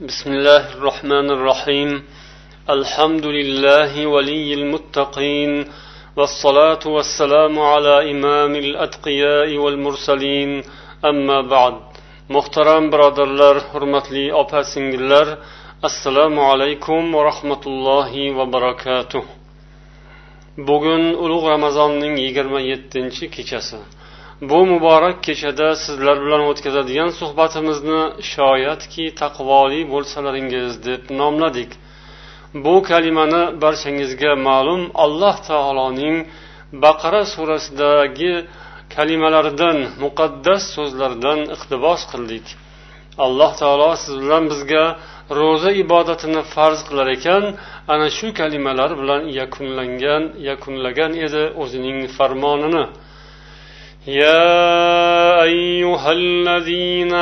بسم الله الرحمن الرحيم الحمد لله ولي المتقين والصلاة والسلام على إمام الأتقياء والمرسلين أما بعد محترم برادر لر حرمت لي أبا سنجلر السلام عليكم ورحمة الله وبركاته bugun ulug' ramazonning yigirma yettinchi kechasi bu muborak kechada sizlar bilan o'tkazadigan suhbatimizni shoyatki taqvoli bo'lsalaringiz deb nomladik bu kalimani barchangizga ma'lum alloh taoloning baqara surasidagi kalimalaridan muqaddas so'zlardan iqtibos qildik alloh taolo siz bilan bizga ro'za ibodatini farz qilar ekan ana shu kalimalar bilan yakunlangan yakunlagan edi o'zining farmonini يا ايها الذين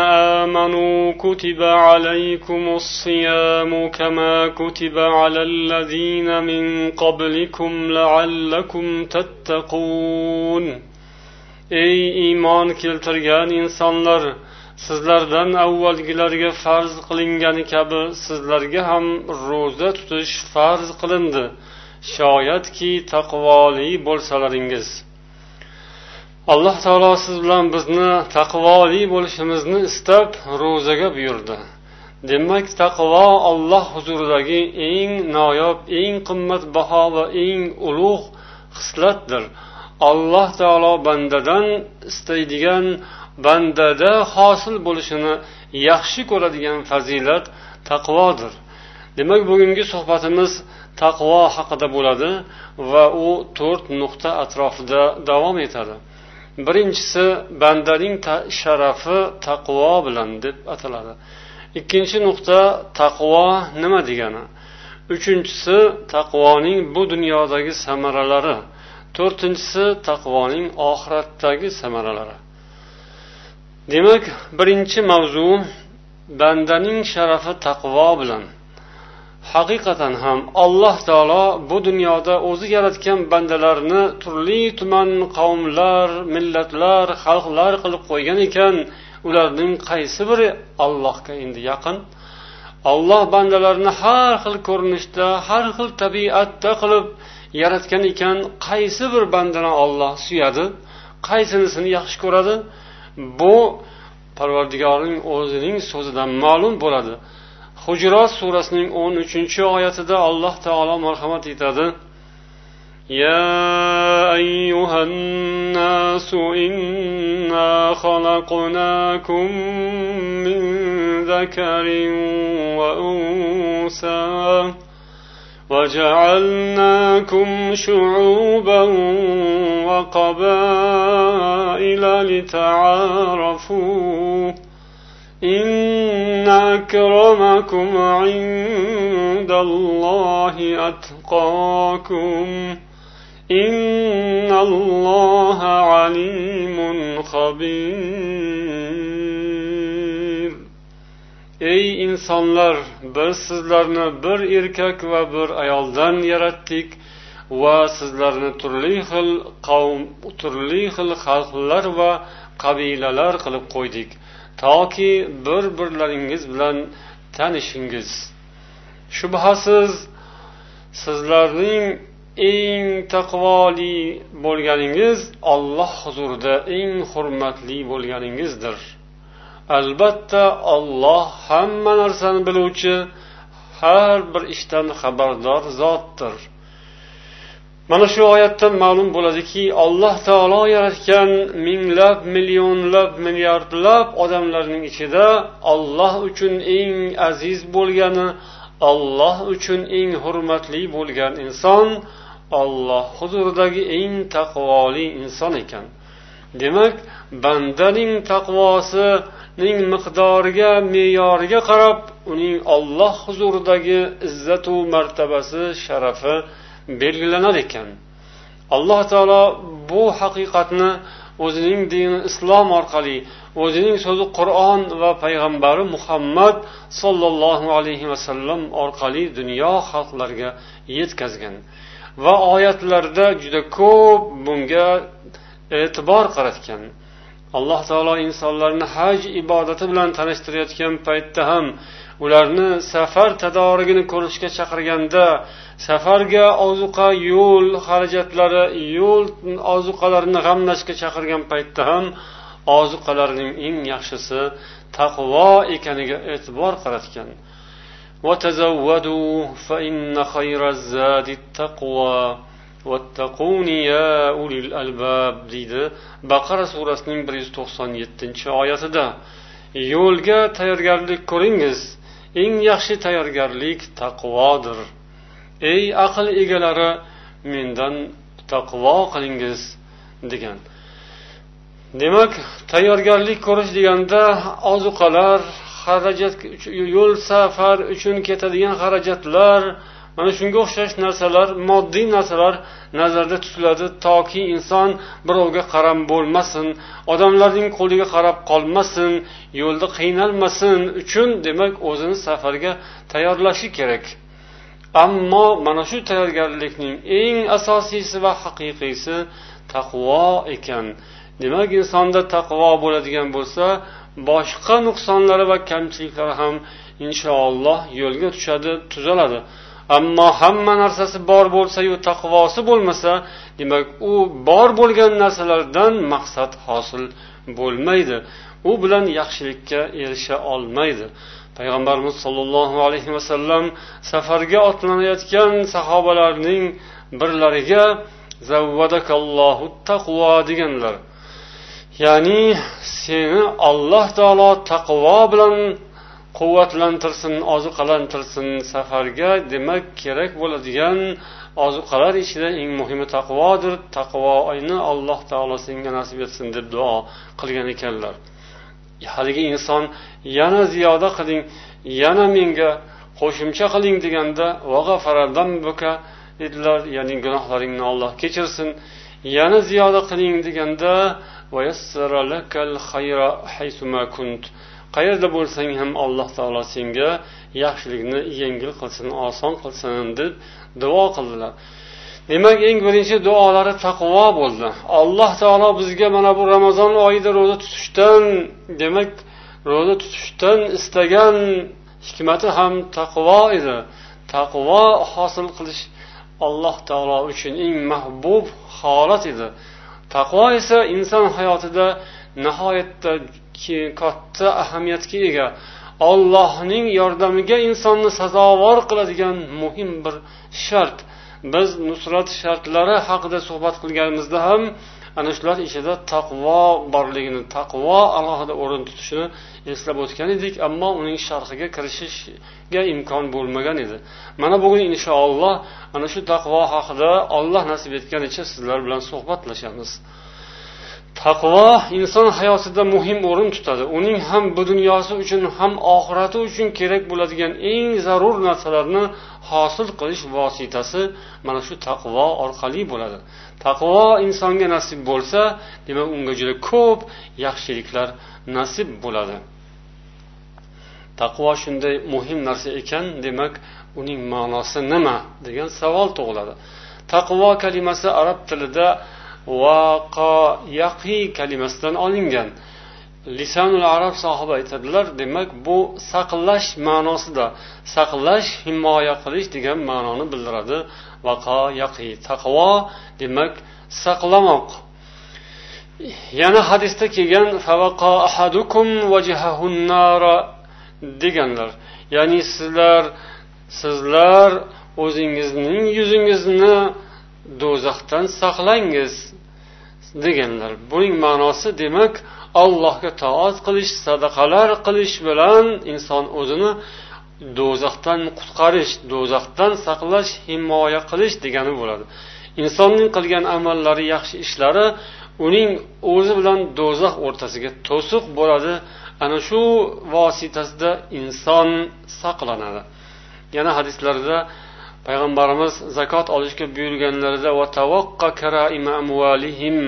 امنوا كتب عليكم الصيام كما كتب على الذين من قبلكم لعلكم تتقون ey iymon keltirgan insonlar sizlardan avvalgilarga farz qilingani kabi sizlarga ham ro'za tutish farz qilindi shoyatki taqvoli bo'lsalaringiz alloh taolo siz bilan bizni taqvoli bo'lishimizni istab ro'zaga buyurdi demak taqvo olloh huzuridagi eng noyob eng qimmatbaho va eng ulug' hislatdir alloh taolo bandadan istaydigan bandada hosil bo'lishini yaxshi ko'radigan fazilat taqvodir demak bugungi suhbatimiz taqvo haqida bo'ladi va u to'rt nuqta atrofida davom etadi birinchisi bandaning sharafi taqvo bilan deb ataladi ikkinchi nuqta taqvo nima degani uchinchisi taqvoning bu dunyodagi samaralari to'rtinchisi taqvoning oxiratdagi samaralari demak birinchi mavzu bandaning sharafi taqvo bilan haqiqatan ham alloh taolo bu dunyoda o'zi yaratgan bandalarni turli tuman qavmlar millatlar xalqlar qilib qo'ygan ekan ularning qaysi biri allohga endi yaqin alloh bandalarni har xil ko'rinishda har xil tabiatda qilib yaratgan ekan qaysi bir bandani olloh suyadi qaysinisini yaxshi ko'radi bu parvardigorning o'zining so'zidan ma'lum bo'ladi hujrot surasining o'n uchinchi oyatida alloh taolo marhamat etadi يا أيها الناس إنا خلقناكم من ذكر وأنثى وجعلناكم شعوبا وقبائل لتعارفوا إن أكرمكم عند الله أتقاكم إن الله عليم خبير ey insonlar biz sizlarni bir erkak va bir ayoldan يرتك va sizlarni turli xil qavm turli xil xalqlar va qabilalar qilib qo'ydik toki bir birlaringiz bilan tanishingiz shubhasiz sizlarning eng taqvoli bo'lganingiz olloh huzurida eng hurmatli bo'lganingizdir albatta olloh hamma narsani biluvchi har bir ishdan xabardor zotdir mana shu oyatdan ma'lum bo'ladiki alloh taolo yaratgan minglab millionlab milliardlab odamlarning ichida olloh uchun eng aziz bo'lgani olloh uchun eng hurmatli bo'lgan inson olloh huzuridagi eng taqvoli inson ekan demak bandaning taqvosining miqdoriga me'yoriga qarab uning olloh huzuridagi izzatu martabasi sharafi belgilanar ekan alloh taolo bu haqiqatni o'zining dini islom orqali o'zining so'zi qur'on va payg'ambari muhammad sollallohu alayhi vasallam orqali dunyo xalqlariga yetkazgan va oyatlarda juda ko'p bunga e'tibor qaratgan alloh taolo insonlarni haj ibodati bilan tanishtirayotgan paytda ham ularni safar tadorigini ko'rishga chaqirganda safarga ozuqa yo'l xarajatlari yo'l ozuqalarini g'amlashga chaqirgan paytda ham ozuqalarning eng yaxshisi taqvo ekaniga e'tibor qaratgan deydi baqara surasining bir yuz to'qson yettinchi oyatida yo'lga tayyorgarlik ko'ringiz eng yaxshi tayyorgarlik taqvodir ey aql egalari mendan taqvo qilingiz degan demak tayyorgarlik ko'rish deganda ozuqalar xarajat yo'l safar uchun ketadigan xarajatlar mana shunga o'xshash narsalar moddiy narsalar nazarda tutiladi toki inson birovga qaram bo'lmasin odamlarning qo'liga qarab qolmasin yo'lda qiynalmasin uchun demak o'zini safarga tayyorlashi kerak ammo mana shu tayyorgarlikning eng asosiysi va haqiqiysi taqvo ekan demak insonda taqvo bo'ladigan bo'lsa boshqa nuqsonlari va kamchiliklari ham inshaalloh yo'lga tushadi tuzaladi ammo hamma narsasi bor bo'lsayu taqvosi bo'lmasa demak u bor bo'lgan narsalardan maqsad hosil bo'lmaydi u bilan yaxshilikka erisha olmaydi payg'ambarimiz sollallohu alayhi vasallam safarga otlanayotgan sahobalarning birlariga zavvadakallohu taqvo deganlar ya'ni seni alloh taolo taqvo bilan quvvatlantirsin ozuqalantirsin safarga demak kerak bo'ladigan ozuqalar ichida eng muhimi taqvodir taqvoni alloh taolo senga nasib etsin deb duo qilgan ekanlar haligi inson yana ziyoda qiling yana menga qo'shimcha qiling deganda dedilar ya'ni gunohlaringni olloh kechirsin yana ziyoda qiling deganda qayerda bo'lsang ham alloh taolo senga yaxshilikni yengil qilsin oson qilsin deb duo qildilar demak eng birinchi duolari taqvo bo'ldi alloh taolo bizga mana bu ramazon oyida ro'za tutishdan demak ro'za tutishdan istagan hikmati ham taqvo edi taqvo hosil qilish alloh taolo uchun eng mahbub holat edi taqvo esa inson hayotida nihoyatda katta ahamiyatga ega ollohning yordamiga insonni sazovor qiladigan muhim bir shart biz nusrat shartlari haqida suhbat qilganimizda ham ana shular ichida taqvo borligini taqvo alohida o'rin tutishini eslab o'tgan edik ammo uning sharhiga kirishishga imkon bo'lmagan edi mana bugun inshaalloh ana shu taqvo haqida olloh nasib etganicha sizlar bilan suhbatlashamiz taqvo inson hayotida muhim o'rin tutadi uning ham bu dunyosi uchun ham oxirati uchun kerak bo'ladigan eng zarur narsalarni hosil qilish vositasi mana shu taqvo orqali bo'ladi taqvo insonga nasib bo'lsa demak unga juda ko'p yaxshiliklar nasib bo'ladi taqvo shunday muhim narsa ekan demak uning ma'nosi nima degan savol tug'iladi taqvo kalimasi arab tilida yaqi kalimasidan olingan lisanul arab sohibi aytadilar demak bu saqlash ma'nosida saqlash himoya qilish degan ma'noni bildiradi yaqi taqvo demak saqlamoq yana hadisda kelgan deganlar ya'ni sizlar sizlar o'zingizning yuzingizni do'zaxdan saqlangiz deganlar buning ma'nosi demak allohga toat qilish sadaqalar qilish bilan inson o'zini do'zaxdan qutqarish do'zaxdan saqlash himoya qilish degani bo'ladi insonning qilgan amallari yaxshi ishlari uning o'zi bilan do'zax o'rtasiga to'siq bo'ladi ana shu vositasida inson saqlanadi yana hadislarda payg'ambarimiz zakot olishga buyurganlarida va tavaqqa karaima amvalihim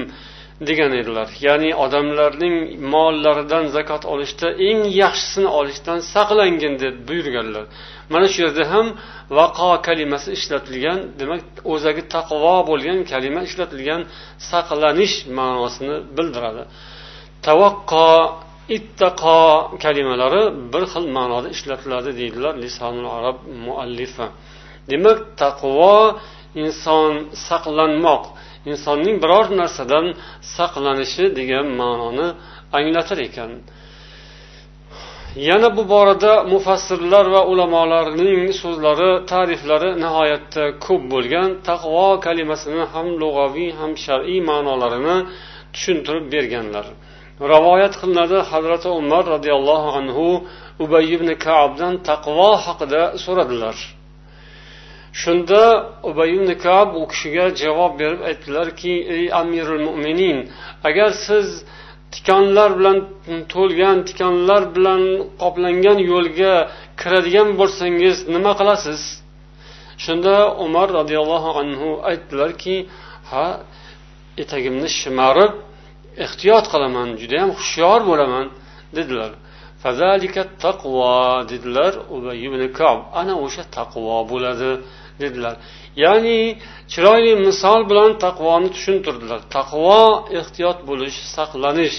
degan edilar ya'ni odamlarning mollaridan zakot olishda eng yaxshisini olishdan saqlangin deb buyurganlar mana shu yerda ham vaqo kalimasi ishlatilgan demak o'zagi taqvo bo'lgan kalima ishlatilgan saqlanish ma'nosini bildiradi tavaqqo ittaqo kalimalari bir xil ma'noda ishlatiladi deydilar lisonul arab muallifi demak taqvo inson saqlanmoq insonning biror narsadan saqlanishi degan ma'noni anglatar ekan yana bu borada mufassirlar va ulamolarning so'zlari ta'riflari nihoyatda ko'p bo'lgan taqvo kalimasini ham lug'aviy ham shar'iy ma'nolarini tushuntirib berganlar rivoyat qilinadi hazrati umar roziyallohu anhu ubay ibn kabdan taqvo haqida so'radilar shunda ubay ibn u kishiga javob berib aytdilarki ey amirul mo'minin agar siz tikonlar bilan to'lgan tikonlar bilan qoplangan yo'lga kiradigan bo'lsangiz nima qilasiz shunda umar roziyallohu anhu aytdilarki ha etagimni shimarib ehtiyot qilaman judayam hushyor bo'laman dedilar dedilar ana o'sha taqvo bo'ladi dedilar ya'ni chiroyli misol bilan taqvoni tushuntirdilar taqvo ehtiyot bo'lish saqlanish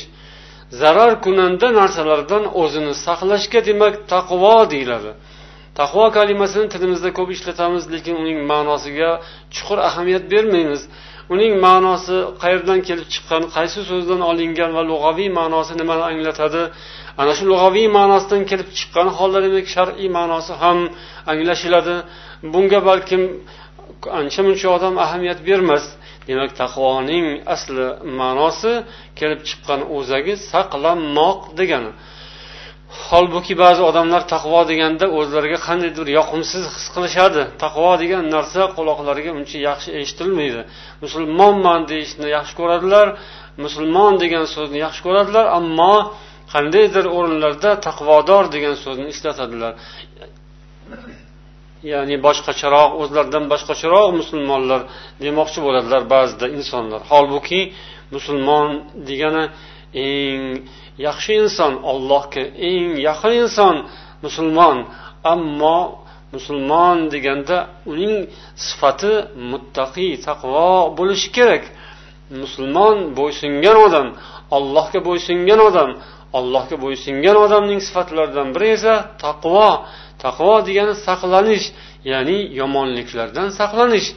zarar kunanda narsalardan o'zini saqlashga demak taqvo deyiladi taqvo kalimasini tilimizda ko'p ishlatamiz lekin uning ma'nosiga chuqur ahamiyat bermaymiz uning ma'nosi qayerdan kelib chiqqan qaysi so'zdan olingan va lug'aviy ma'nosi nimani anglatadi ana shu lug'aviy ma'nosidan kelib chiqqan holda demak shar'iy ma'nosi ham anglashiladi bunga balkim ancha muncha odam ahamiyat bermas demak taqvoning asli ma'nosi kelib chiqqan o'zagi saqlanmoq degani holbuki ba'zi odamlar taqvo deganda o'zlariga qandaydir yoqimsiz his qilishadi taqvo degan narsa quloqlariga uncha yaxshi eshitilmaydi musulmonman deyishni yaxshi ko'radilar musulmon degan so'zni yaxshi ko'radilar ammo qandaydir o'rinlarda taqvodor degan so'zni ishlatadilar ya'ni boshqacharoq o'zlaridan boshqacharoq musulmonlar demoqchi bo'ladilar ba'zida insonlar holbuki musulmon degani eng yaxshi inson ollohga eng yaqin inson musulmon ammo musulmon deganda uning sifati muttaqiy taqvo bo'lishi kerak musulmon bo'ysungan odam allohga bo'ysungan odam allohga bo'ysungan odamning sifatlaridan biri esa taqvo taqvo degani saqlanish ya'ni yomonliklardan saqlanish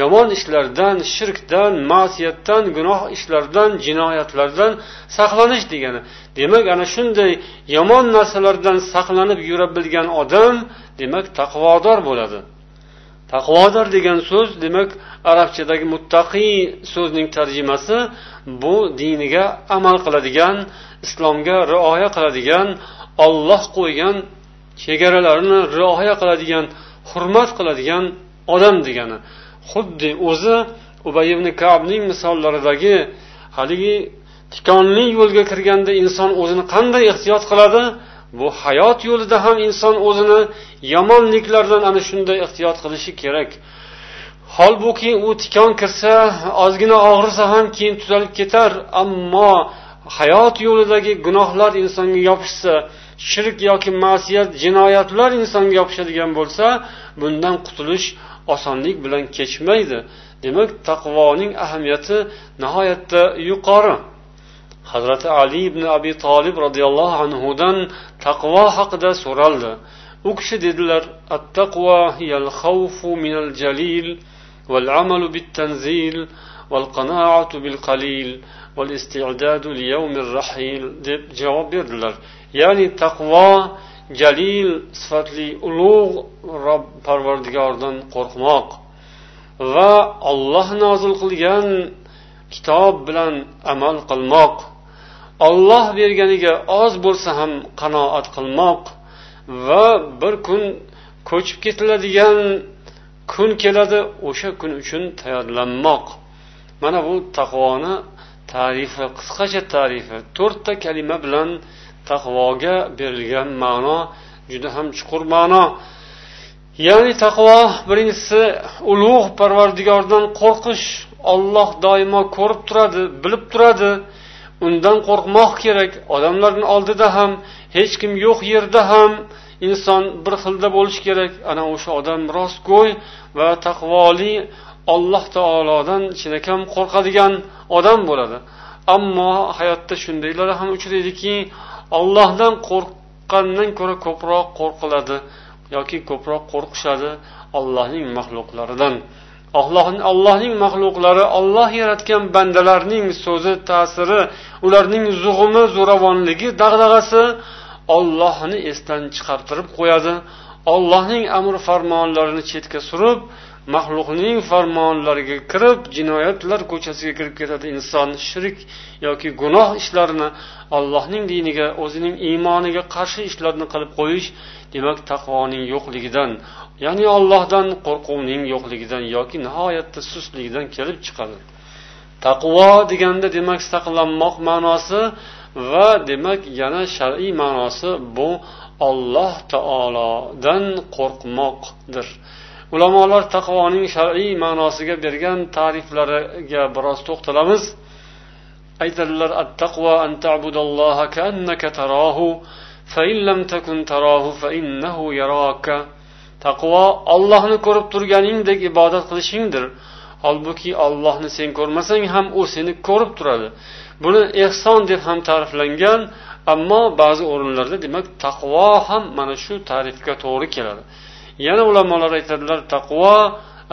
yomon ishlardan shirkdan ma'siyatdan gunoh ishlardan jinoyatlardan saqlanish degani demak ana shunday yomon narsalardan saqlanib yura bilgan odam demak taqvodor bo'ladi taqvodor degan so'z demak arabchadagi muttaqiy so'zning tarjimasi bu diniga amal qiladigan islomga rioya qiladigan olloh qo'ygan chegaralarini rioya qiladigan hurmat qiladigan odam degani xuddi o'zi ubay ibn kabning misollaridagi haligi tikonli yo'lga kirganda inson o'zini qanday ehtiyot qiladi bu hayot yo'lida ham inson o'zini yomonliklardan ana shunday ehtiyot qilishi kerak holbuki u tikon kirsa ozgina og'risa ham keyin tuzalib ketar ammo hayot yo'lidagi gunohlar insonga yopishsa shirk yoki ma'siyat jinoyatlar insonga yopishadigan bo'lsa bundan qutulish osonlik bilan kechmaydi demak taqvoning ahamiyati nihoyatda yuqori hazrati ali ibn abi tolib roziyallohu anhudan taqvo haqida so'raldi u kishi dedilar attaqvo hiyal xavfu minal jalil val amalu bit tanzil val qanoatu bil qalil val isti'dadu li yawmir rahil deb javob berdilar ya'ni taqvo jalil sifatli ulug' rob parvardigordan qo'rqmoq va olloh nozil qilgan kitob bilan amal qilmoq olloh berganiga oz bo'lsa ham qanoat qilmoq va bir kun ko'chib ketiladigan kun keladi o'sha kun uchun tayyorlanmoq mana bu taqvoni tarifi qisqacha tarifi to'rtta kalima bilan taqvoga berilgan ma'no juda ham chuqur ma'no ya'ni taqvo birinchisi ulug' parvardigordan qo'rqish olloh doimo ko'rib turadi bilib turadi undan qo'rqmoq kerak odamlarni oldida ham hech kim yo'q yerda ham inson bir xilda bo'lishi kerak ana o'sha odam rostgo'y va taqvoli alloh taolodan chinakam qo'rqadigan odam bo'ladi ammo hayotda shundaylar ham uchraydiki ollohdan qo'rqqandan ko'ra ko'proq qo'rqiladi yoki ko'proq qo'rqishadi ollohning maxluqlaridan allohning allohning maxluqlari olloh yaratgan bandalarning so'zi ta'siri ularning zug'umi zo'ravonligi dag'dag'asi ollohni esdan chiqartirib qo'yadi ollohning amr farmonlarini chetga surib maxluqning farmonlariga kirib jinoyatlar ko'chasiga kirib ketadi inson shirk yoki gunoh ishlarini allohning diniga o'zining iymoniga qarshi ishlarni qilib qo'yish demak taqvoning yo'qligidan ya'ni ollohdan qo'rquvning yo'qligidan yoki nihoyatda sustligidan kelib chiqadi taqvo deganda demak saqlanmoq ma'nosi va demak yana shar'iy ma'nosi bu olloh taolodan qo'rqmoqdir ulamolar taqvoning shar'iy ma'nosiga bergan ta'riflariga biroz to'xtalamiz aytadilar at taqvo an ta'budalloha kaannaka tarahu fa in lam takun tarahu fa innahu yaraka taqvo Allohni ko'rib turganingdek ibodat qilishingdir holbuki Allohni sen ko'rmasang ham u seni ko'rib turadi buni ehson deb ham ta'riflangan ammo ba'zi o'rinlarda demak taqvo ham mana shu ta'rifga to'g'ri keladi yana ulamolar aytadilar taqvo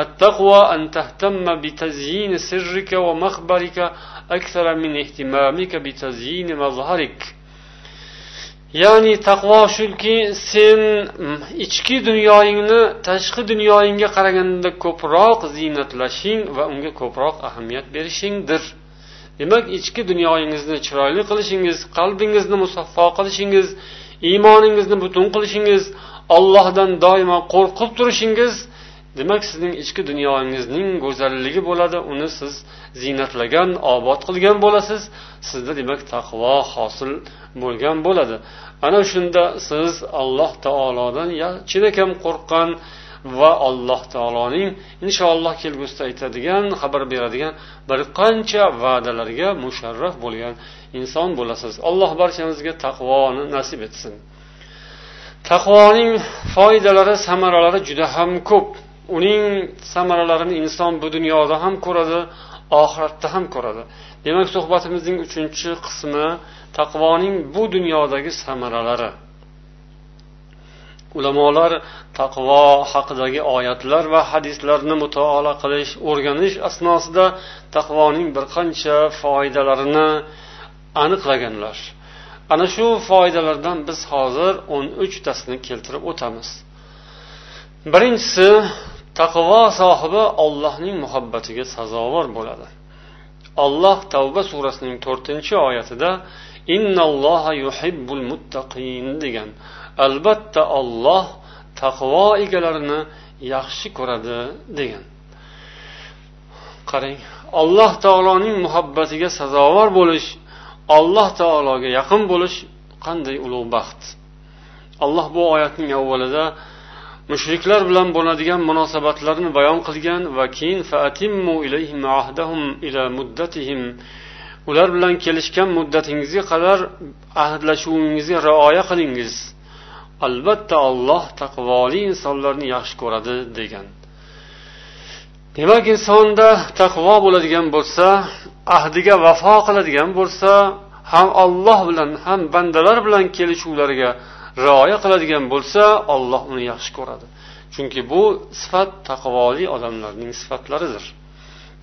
التقوى أن تهتم بتزيين سرك ومخبرك أكثر من اهتمامك بتزيين مظهرك ya'ni taqvo shuki sen mm, ichki dunyoyingni tashqi dunyoyingga qaraganda ko'proq ziynatlashing va unga ko'proq ahamiyat berishingdir demak ichki dunyoyingizni chiroyli qilishingiz qalbingizni musaffo qilishingiz iymoningizni butun qilishingiz ollohdan doimo qo'rqib turishingiz demak sizning ichki dunyoingizning go'zalligi bo'ladi uni siz ziynatlagan obod qilgan bo'lasiz sizda demak taqvo hosil bo'lgan bo'ladi ana shunda siz alloh taolodan chinakam qo'rqqan va alloh taoloning inshaalloh kelgusida aytadigan xabar beradigan bir qancha va'dalarga musharraf bo'lgan inson bo'lasiz alloh barchamizga taqvoni nasib etsin taqvoning foydalari samaralari juda ham ko'p uning samaralarini inson bu dunyoda ham ko'radi oxiratda ham ko'radi demak suhbatimizning uchinchi qismi taqvoning bu dunyodagi samaralari ulamolar taqvo haqidagi oyatlar va hadislarni mutolaa qilish o'rganish asnosida taqvoning bir qancha foydalarini aniqlaganlar ana shu foydalardan biz hozir o'n uchtasini keltirib o'tamiz birinchisi taqvo sohibi ollohning muhabbatiga sazovor bo'ladi alloh tavba surasining to'rtinchi oyatida innalloha yuhibbul muttaqin degan albatta olloh taqvo egalarini yaxshi ko'radi degan qarang alloh taoloning muhabbatiga sazovor bo'lish alloh taologa yaqin bo'lish qanday ulug' baxt alloh bu oyatning avvalida mushriklar bilan bo'ladigan munosabatlarni bayon qilgan va keyin ular bilan kelishgan muddatingizga qadar ahdlashuvingizga rioya qilingiz albatta olloh taqvoli insonlarni yaxshi ko'radi degan demak insonda taqvo bo'ladigan bo'lsa ahdiga vafo qiladigan bo'lsa ham olloh bilan ham bandalar bilan kelishuvlarga rioya qiladigan bo'lsa olloh uni yaxshi ko'radi chunki bu sifat taqvoli odamlarning sifatlaridir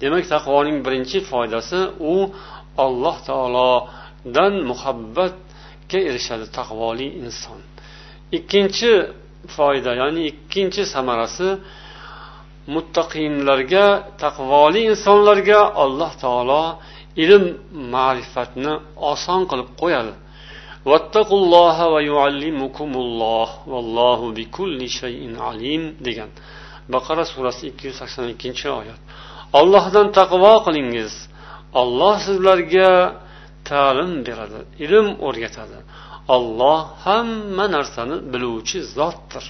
demak taqvoning birinchi foydasi u alloh taolodan muhabbatga erishadi taqvoli inson ikkinchi foyda ya'ni ikkinchi samarasi muttaqinlarga taqvoli insonlarga alloh taolo ilm ma'rifatni oson qilib qo'yadi va vallohu bikulli shayin degan baqara surasi ikki yuz sakson ikkinchi oyat ollohdan taqvo qilingiz olloh sizlarga ta'lim beradi ilm o'rgatadi olloh hamma narsani biluvchi zotdir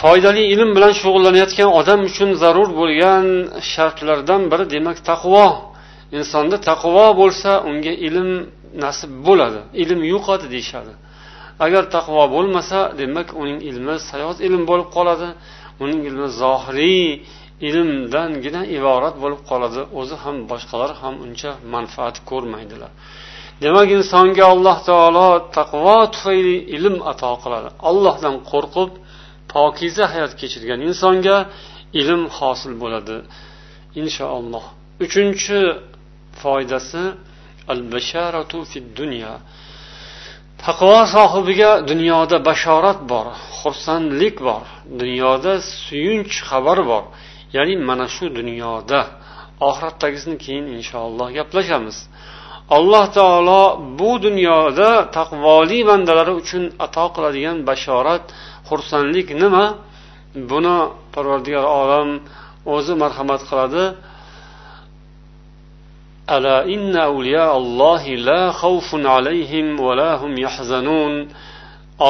foydali ilm bilan shug'ullanayotgan odam uchun zarur bo'lgan shartlardan biri demak taqvo insonda taqvo bo'lsa unga ilm nasib bo'ladi ilm yo'qadi deyishadi agar taqvo bo'lmasa demak uning ilmi sayoz ilm bo'lib qoladi uning ilmi zohiriy ilmdangina iborat bo'lib qoladi o'zi ham boshqalar ham uncha manfaat ko'rmaydilar demak insonga alloh taolo taqvo tufayli ilm ato qiladi allohdan qo'rqib pokiza hayot kechirgan insonga ilm hosil bo'ladi inshaalloh uchinchi foydasi al basharatu fid dunya taqvo sohibiga dunyoda bashorat bor xursandlik bor dunyoda suyunch xabar bor ya'ni mana shu dunyoda oxiratdagisini keyin inshaalloh gaplashamiz alloh taolo bu dunyoda taqvoli bandalari uchun ato qiladigan bashorat xursandlik nima buni parvardigor olam o'zi marhamat qiladi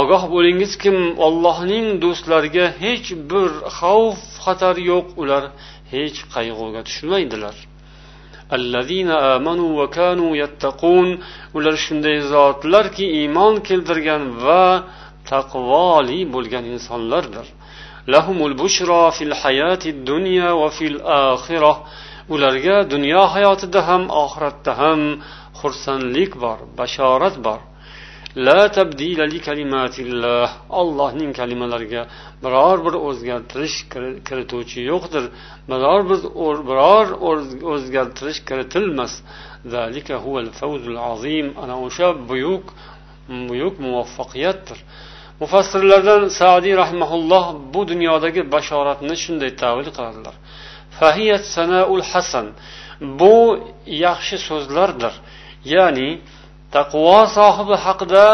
ogoh bo'lingiz kim ollohning do'stlariga hech bir xavf xatar yo'q ular hech qayg'uga tushmaydilar الذين amanu وكانوا يتقون ular shunday zotlarki iymon keltirgan va taqvoli bo'lgan insonlardir lahumul bushro fil hayati dunya va fil axira ularga dunyo hayotida ham oxiratda ham xursandlik bor bashorat bor la tabdilali kalimatilloh ollohning kalimalariga biror bir o'zgartirish kirituvchi yo'qdir biror bir biror o'zgartirish kiritilmas zalika huval fawzul azim ana o'sha buyuk buyuk muvaffaqiyatdir mufassirlardan sadiy rahmaulloh bu dunyodagi bashoratni shunday tavil qiladilar fahiyat sanaul hasan bu yaxshi so'zlardir ya'ni taqvo sohibi haqida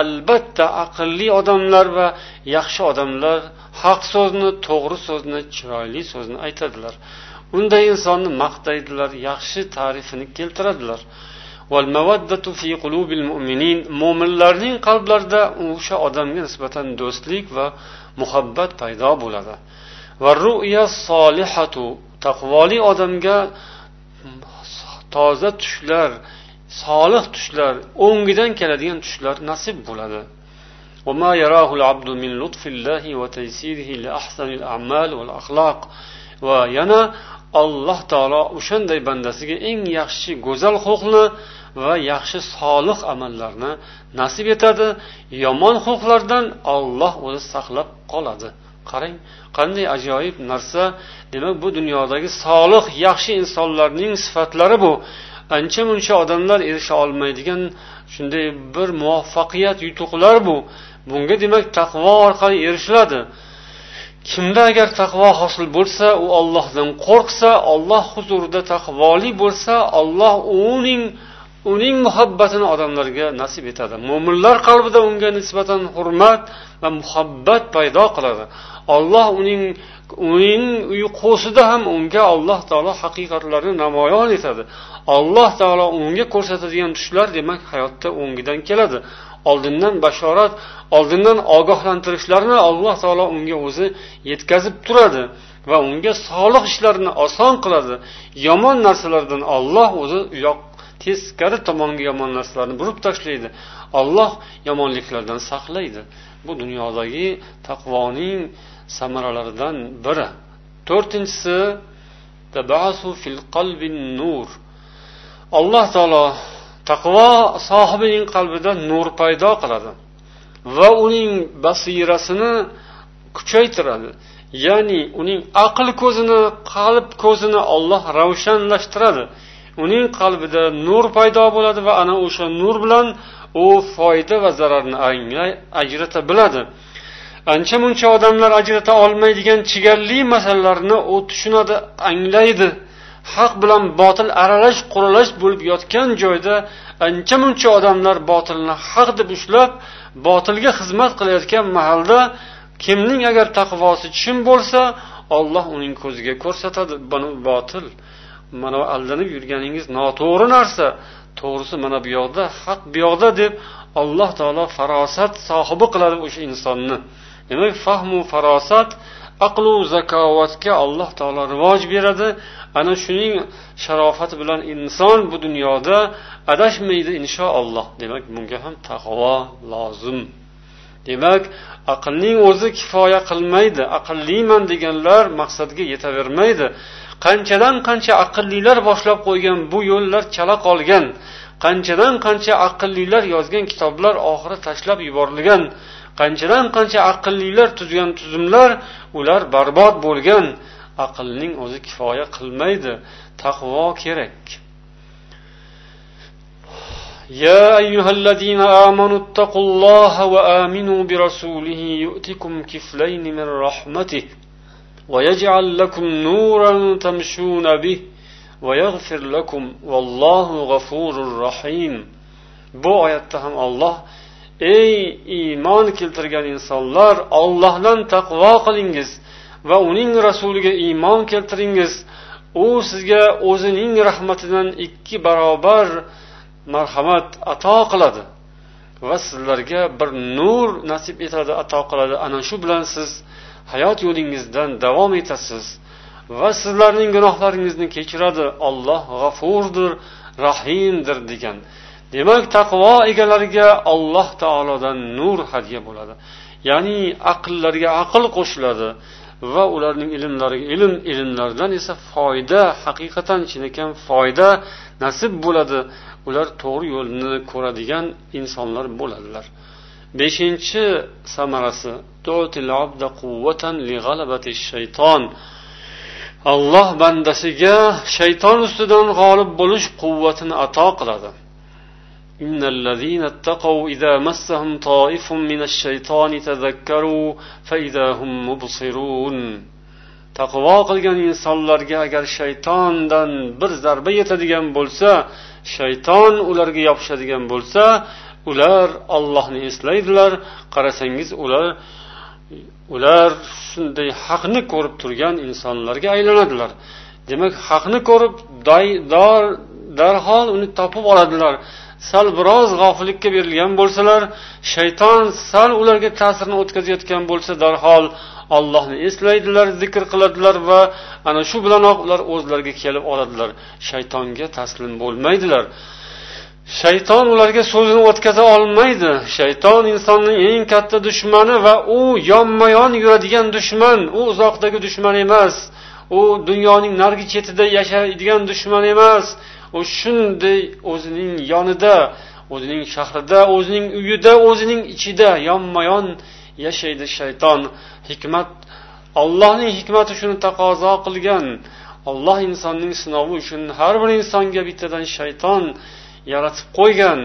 albatta aqlli odamlar va yaxshi odamlar haq so'zni to'g'ri so'zni chiroyli so'zni aytadilar unday insonni maqtaydilar yaxshi ta'rifini keltiradilar mo'minlarning qalblarida o'sha odamga nisbatan do'stlik va muhabbat paydo bo'ladi va ruya solihatu taqvoli odamga toza tushlar solih tushlar o'ngidan keladigan tushlar nasib bo'ladi va yana العبد alloh taolo o'shanday bandasiga eng yaxshi go'zal xulqni va yaxshi solih amallarni nasib etadi yomon xulqlardan olloh o'zi saqlab qoladi qarang qanday ajoyib narsa demak bu dunyodagi solih yaxshi insonlarning sifatlari bu ancha muncha odamlar erisha olmaydigan shunday bir muvaffaqiyat yutuqlar bu bunga demak taqvo orqali erishiladi kimda agar taqvo hosil bo'lsa u ollohdan qo'rqsa olloh huzurida taqvoli bo'lsa olloh uning uning muhabbatini odamlarga nasib etadi mo'minlar qalbida unga nisbatan hurmat va muhabbat paydo qiladi olloh uning uning uyqusida ham unga alloh taolo haqiqatlarni namoyon etadi alloh taolo unga ko'rsatadigan tushlar demak hayotda o'ngidan keladi oldindan bashorat oldindan ogohlantirishlarni alloh taolo unga o'zi yetkazib turadi va unga solih ishlarni oson qiladi yomon narsalardan olloh o'zi uyoq teskari tomonga yomon narsalarni burib tashlaydi olloh yomonliklardan saqlaydi bu dunyodagi taqvoning samaralaridan biri to'rtinchisi nur alloh taolo taqvo sohibining qalbida nur paydo qiladi va uning basirasini kuchaytiradi ya'ni uning aql ko'zini qalb ko'zini olloh ravshanlashtiradi uning qalbida nur paydo bo'ladi va ana o'sha nur bilan u foyda va zararni anglay ajrata biladi ancha muncha odamlar ajrata olmaydigan chigalli masalalarni u tushunadi anglaydi haq bilan botil aralash quralash bo'lib yotgan joyda ancha muncha odamlar botilni haq deb ushlab botilga xizmat qilayotgan mahalda kimning agar taqvosi chin bo'lsa olloh uning ko'ziga ko'rsatadi buni botil mana aldanib yurganingiz noto'g'ri narsa to'g'risi mana bu yoqda haq bu yoqda deb alloh taolo farosat sohibi qiladi o'sha insonni demak fahmu farosat aqlu zakovatga alloh taolo rivoj beradi ana shuning sharofati bilan inson bu dunyoda adashmaydi inshaalloh demak bunga ham taqvo lozim demak aqlning o'zi kifoya qilmaydi aqlliman deganlar maqsadga yetavermaydi qanchadan qancha aqllilar boshlab qo'ygan bu yo'llar chala qolgan qanchadan qancha aqllilar yozgan kitoblar oxiri tashlab yuborilgan qanchadan qancha aqllilar tuzgan tuzumlar ular barbod bo'lgan aqlning o'zi kifoya qilmaydi taqvo kerak يا أيها الذين آمنوا اتقوا الله وآمنوا برسوله يؤتكم كفلين من رحمته ويجعل لكم نورا تمشون به ويغفر لكم والله غفور رحيم bu oyatda ham olloh ey iymon keltirgan insonlar ollohdan taqvo qilingiz va uning rasuliga iymon keltiringiz u sizga o'zining rahmatidan ikki barobar marhamat ato qiladi va sizlarga bir nur nasib etadi ato qiladi ana shu bilan siz hayot yo'lingizdan davom etasiz va sizlarning gunohlaringizni kechiradi olloh g'afurdir rahimdir degan demak taqvo egalariga alloh taolodan nur hadya bo'ladi ya'ni aqllariga aql qo'shiladi va ularning ilmlariga ilm ilmlardan esa foyda haqiqatan chinakam foyda nasib bo'ladi ular to'g'ri yo'lni ko'radigan insonlar bo'ladilar beshinchi samarasi alloh bandasiga shayton ustidan g'olib bo'lish quvvatini ato qiladi إن الذين اتقوا إذا مسهم طائف من الشيطان تذكروا فإذا هم مبصرون taqvo qilgan insonlarga agar shaytondan bir zarba yetadigan bo'lsa shayton ularga yopishadigan bo'lsa ular ollohni eslaydilar qarasangiz ular ular shunday haqni ko'rib turgan insonlarga aylanadilar demak haqni ko'rib darhol uni topib oladilar sal biroz g'ofillikka berilgan bo'lsalar shayton sal ularga ta'sirini o'tkazayotgan bo'lsa darhol allohni eslaydilar zikr qiladilar va ana shu bilanoq ular o'zlariga kelib oladilar shaytonga taslim bo'lmaydilar shayton ularga so'zini o'tkaza olmaydi shayton insonning eng katta dushmani va u yonma yon yuradigan dushman u uzoqdagi dushman emas u dunyoning narigi chetida yashaydigan dushman emas u shunday o'zining yonida o'zining shahrida o'zining uyida o'zining ichida yonma yon yashaydi shayton hikmat allohning hikmati shuni taqozo qilgan olloh insonning sinovi uchun har bir insonga bittadan shayton yaratib qo'ygan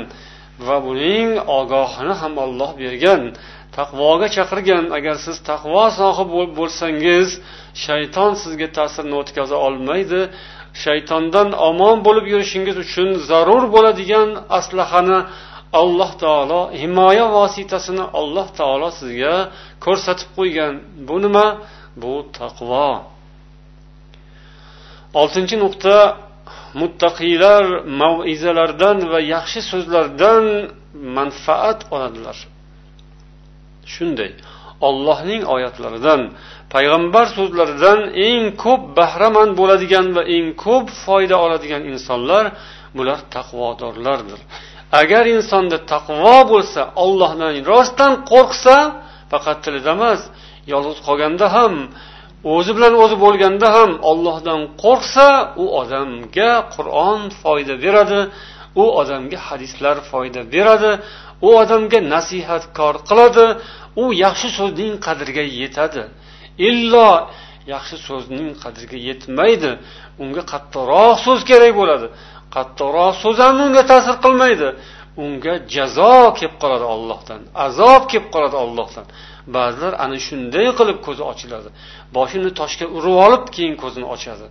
va buning ogohini ham olloh bergan taqvoga chaqirgan agar siz taqvo sohib bo'lsangiz shayton sizga ta'sirini o'tkaza olmaydi shaytondan omon bo'lib yurishingiz uchun zarur bo'ladigan aslahani alloh taolo himoya vositasini alloh taolo sizga ko'rsatib qo'ygan bu nima bu taqvo oltinchi nuqta muttaqiylar maizalardan va yaxshi so'zlardan manfaat oladilar shunday ollohning oyatlaridan payg'ambar so'zlaridan eng ko'p bahramand bo'ladigan va eng ko'p foyda oladigan insonlar bular taqvodorlardir agar insonda taqvo bo'lsa ollohdan rostdan qo'rqsa faqat tilida emas yolg'iz qolganda ham o'zi bilan o'zi bo'lganda ham ollohdan qo'rqsa u odamga qur'on foyda beradi u odamga hadislar foyda beradi u odamga nasihatkor qiladi u yaxshi so'zning qadriga yetadi illo yaxshi so'zning qadriga yetmaydi unga qattiqroq so'z kerak bo'ladi qattiqroq so'z ham unga ta'sir qilmaydi unga jazo kelib qoladi ollohdan azob kelib qoladi ollohdan ba'zilar ana shunday qilib ko'zi ochiladi boshini toshga urib olib keyin ko'zini ochadi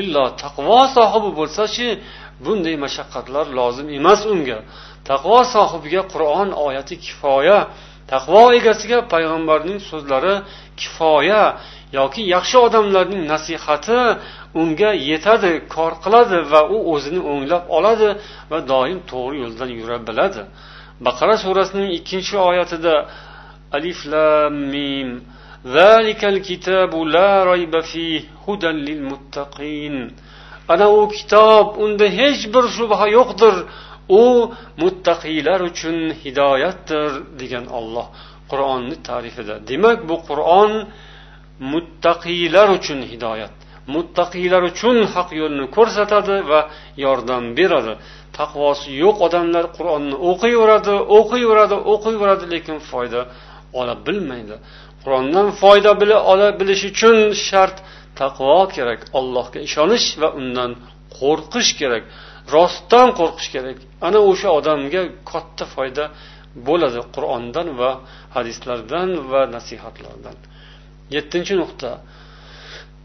illo taqvo sohibi bo'lsachi bunday mashaqqatlar lozim emas unga taqvo sohibiga qur'on oyati kifoya taqvo egasiga payg'ambarning so'zlari kifoya yoki yaxshi odamlarning nasihati unga yetadi kor qiladi va u o'zini o'nglab oladi va doim to'g'ri yo'ldan yura biladi baqara surasining ikkinchi oyatida alif lam mim zalikal kitabu la fihi hudan ana u kitob unda hech bir shubha yo'qdir u muttaqiylar uchun hidoyatdir degan olloh qur'onni tarifida demak bu qur'on muttaqiylar uchun hidoyat muttaqiylar uchun haq yo'lni ko'rsatadi va yordam beradi taqvosi yo'q odamlar qur'onni o'qiyveradi o'qiyveradi o'qiyveradi lekin foyda ola bilmaydi qur'ondan foyda bila ola bilish uchun shart taqvo kerak allohga ishonish va undan qo'rqish kerak rostdan qo'rqish kerak ana o'sha odamga katta foyda bo'ladi qur'ondan va hadislardan va nasihatlardan yettinchi nuqta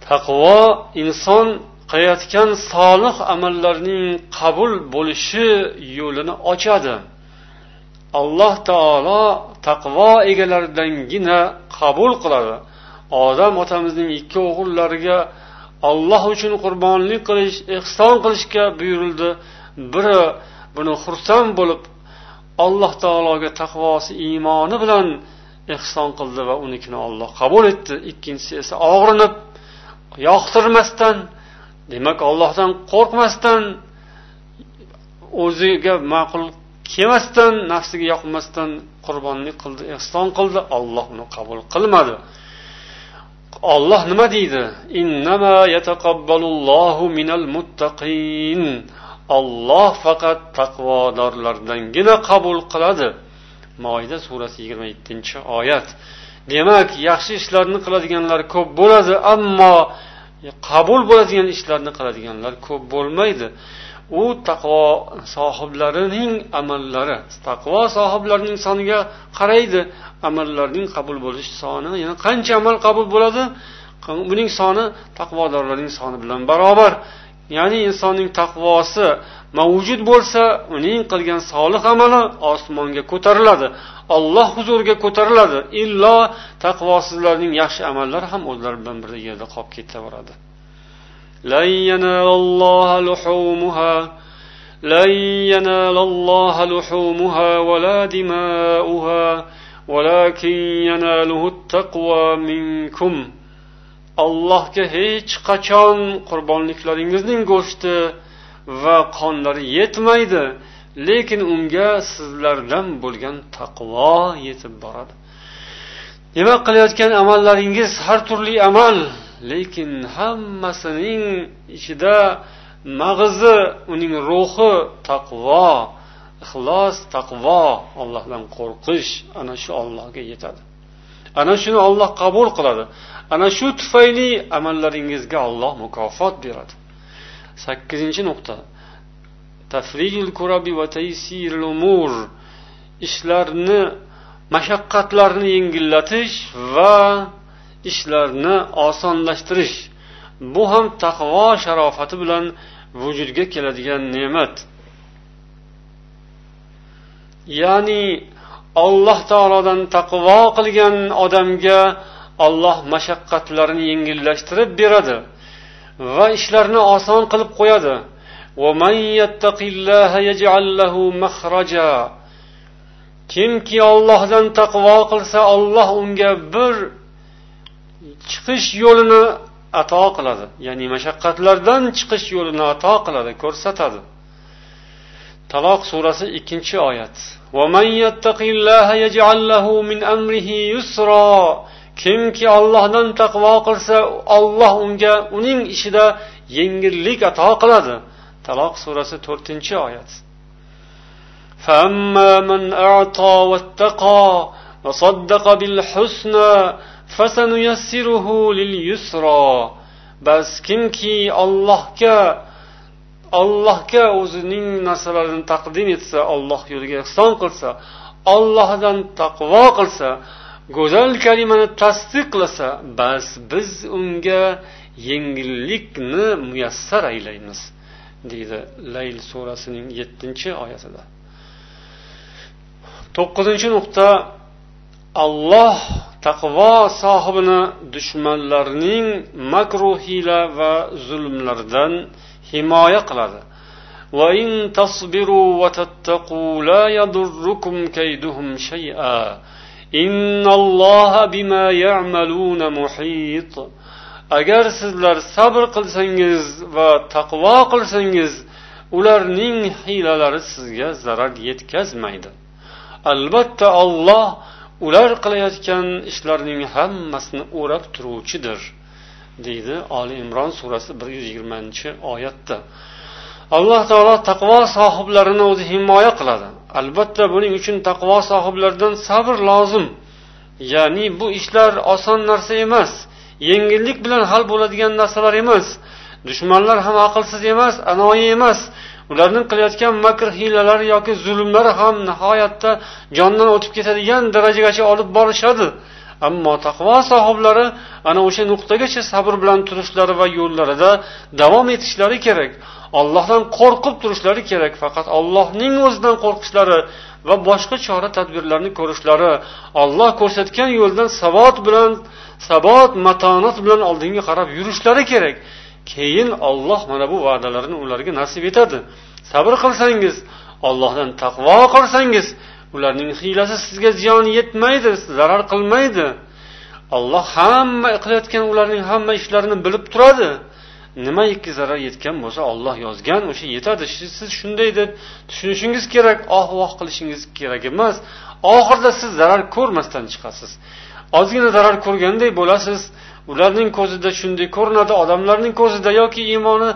taqvo inson qilayotgan solih amallarning qabul bo'lishi yo'lini ochadi alloh taolo taqvo egalaridangina qabul qiladi odam otamizning ikki o'g'illariga olloh uchun qurbonlik qilish ehson qilishga buyurildi biri buni xursand bo'lib alloh taologa taqvosi iymoni bilan ehson qildi va unikini olloh qabul etdi ikkinchisi esa og'rinib yoqtirmasdan demak ollohdan qo'rqmasdan o'ziga ma'qul kelmasdan nafsiga yoqmasdan qurbonlik qildi ehson qildi olloh uni qabul qilmadi olloh nima deydi olloh faqat taqvodorlardangina qabul qiladi moida surasi yigirma yettinchi oyat demak yaxshi ishlarni qiladiganlar ko'p bo'ladi ammo qabul bo'ladigan ishlarni qiladiganlar ko'p bo'lmaydi u taqvo sohiblarining amallari taqvo sohiblarining soniga qaraydi amallarning qabul bo'lish soni ya'ni qancha amal qabul bo'ladi buning soni taqvodorlarning soni bilan barobar ya'ni insonning taqvosi mavjud bo'lsa uning qilgan solih amali osmonga ko'tariladi olloh huzuriga ko'tariladi illo taqvosizlarning yaxshi amallari ham o'zlari bilan birga yerda qolib ketaveradi لن ينال الله لحومها لن ينال الله لحومها ولا دماؤها ولكن يناله التقوى منكم allohga hech qachon qurbonliklaringizning go'shti va qonlari yetmaydi lekin unga sizlardan bo'lgan taqvo yetib boradi demak qilayotgan amallaringiz har turli amal lekin hammasining ichida mag'izi uning ruhi taqvo ixlos taqvo allohdan qo'rqish ana shu ollohga yetadi ana shuni olloh qabul qiladi ana shu tufayli amallaringizga olloh mukofot beradi sakkizinchi nuqta va umur ishlarni mashaqqatlarni yengillatish va ishlarni osonlashtirish bu ham taqvo sharofati bilan vujudga keladigan ne'mat ya'ni alloh taolodan taqvo qilgan odamga olloh mashaqqatlarini yengillashtirib beradi va ishlarni oson qilib qo'yadi kimki ollohdan taqvo qilsa olloh unga bir chiqish yo'lini ato qiladi ya'ni mashaqqatlardan chiqish yo'lini ato qiladi ko'rsatadi taloq surasi ikkinchi oyat kimki ollohdan taqvo qilsa olloh unga uning ishida yengillik ato qiladi taloq surasi to'rtinchi oyat فَأَمَّا مَنْ أَعْطَى وَاتَّقَى وَصَدَّقَ بِالْحُسْنَى bas kimki ollohga ollohga o'zining narsalarini taqdim etsa olloh yo'liga ehson qilsa ollohdan taqvo qilsa go'zal kalimani tasdiqlasa bas biz unga yengillikni muyassar aylaymiz deydi layl surasining yettinchi oyatida to'qqizinchi nuqta alloh taqvo sohibini dushmanlarning makru hiyla va zulmlaridan himoya qiladi وإن تصبروا وتتقوا لا يضركم كيدهم شيئا إن الله بما يعملون محيط agar sizlar sabr qilsangiz va taqvo qilsangiz ularning hiylalari sizga zarar yetkazmaydi albatta olloh ular qilayotgan ishlarning hammasini o'rab turuvchidir deydi oli imron surasi bir yuz yigirmanchi oyatda alloh taolo taqvo sohiblarini o'zi himoya qiladi albatta buning uchun taqvo sohiblaridan sabr lozim ya'ni bu ishlar oson narsa emas yengillik bilan hal bo'ladigan narsalar emas dushmanlar ham aqlsiz emas anoyi emas ularning qilayotgan makr hiylalari yoki zulmlari ham nihoyatda jondan o'tib ketadigan darajagacha olib borishadi ammo taqvo sohiblari ana o'sha nuqtagacha sabr bilan turishlari va yo'llarida davom etishlari kerak ollohdan qo'rqib turishlari kerak faqat ollohning o'zidan qo'rqishlari va boshqa chora tadbirlarni ko'rishlari olloh ko'rsatgan yo'ldan sabot bilan sabot matonat bilan oldinga qarab yurishlari kerak keyin olloh mana bu va'dalarni ularga nasib etadi sabr qilsangiz ollohdan taqvo qilsangiz ularning hiylasi sizga ziyon yetmaydi zarar qilmaydi olloh hamma qilayotgan ularning hamma ishlarini bilib turadi nimaiki zarar yetgan bo'lsa olloh yozgan o'sha yetadi siz shunday deb tushunishingiz kerak oh voh qilishingiz kerak emas oxirida siz zarar ko'rmasdan chiqasiz ozgina zarar ko'rganday bo'lasiz ularning ko'zida shunday ko'rinadi odamlarning ko'zida yoki iymoni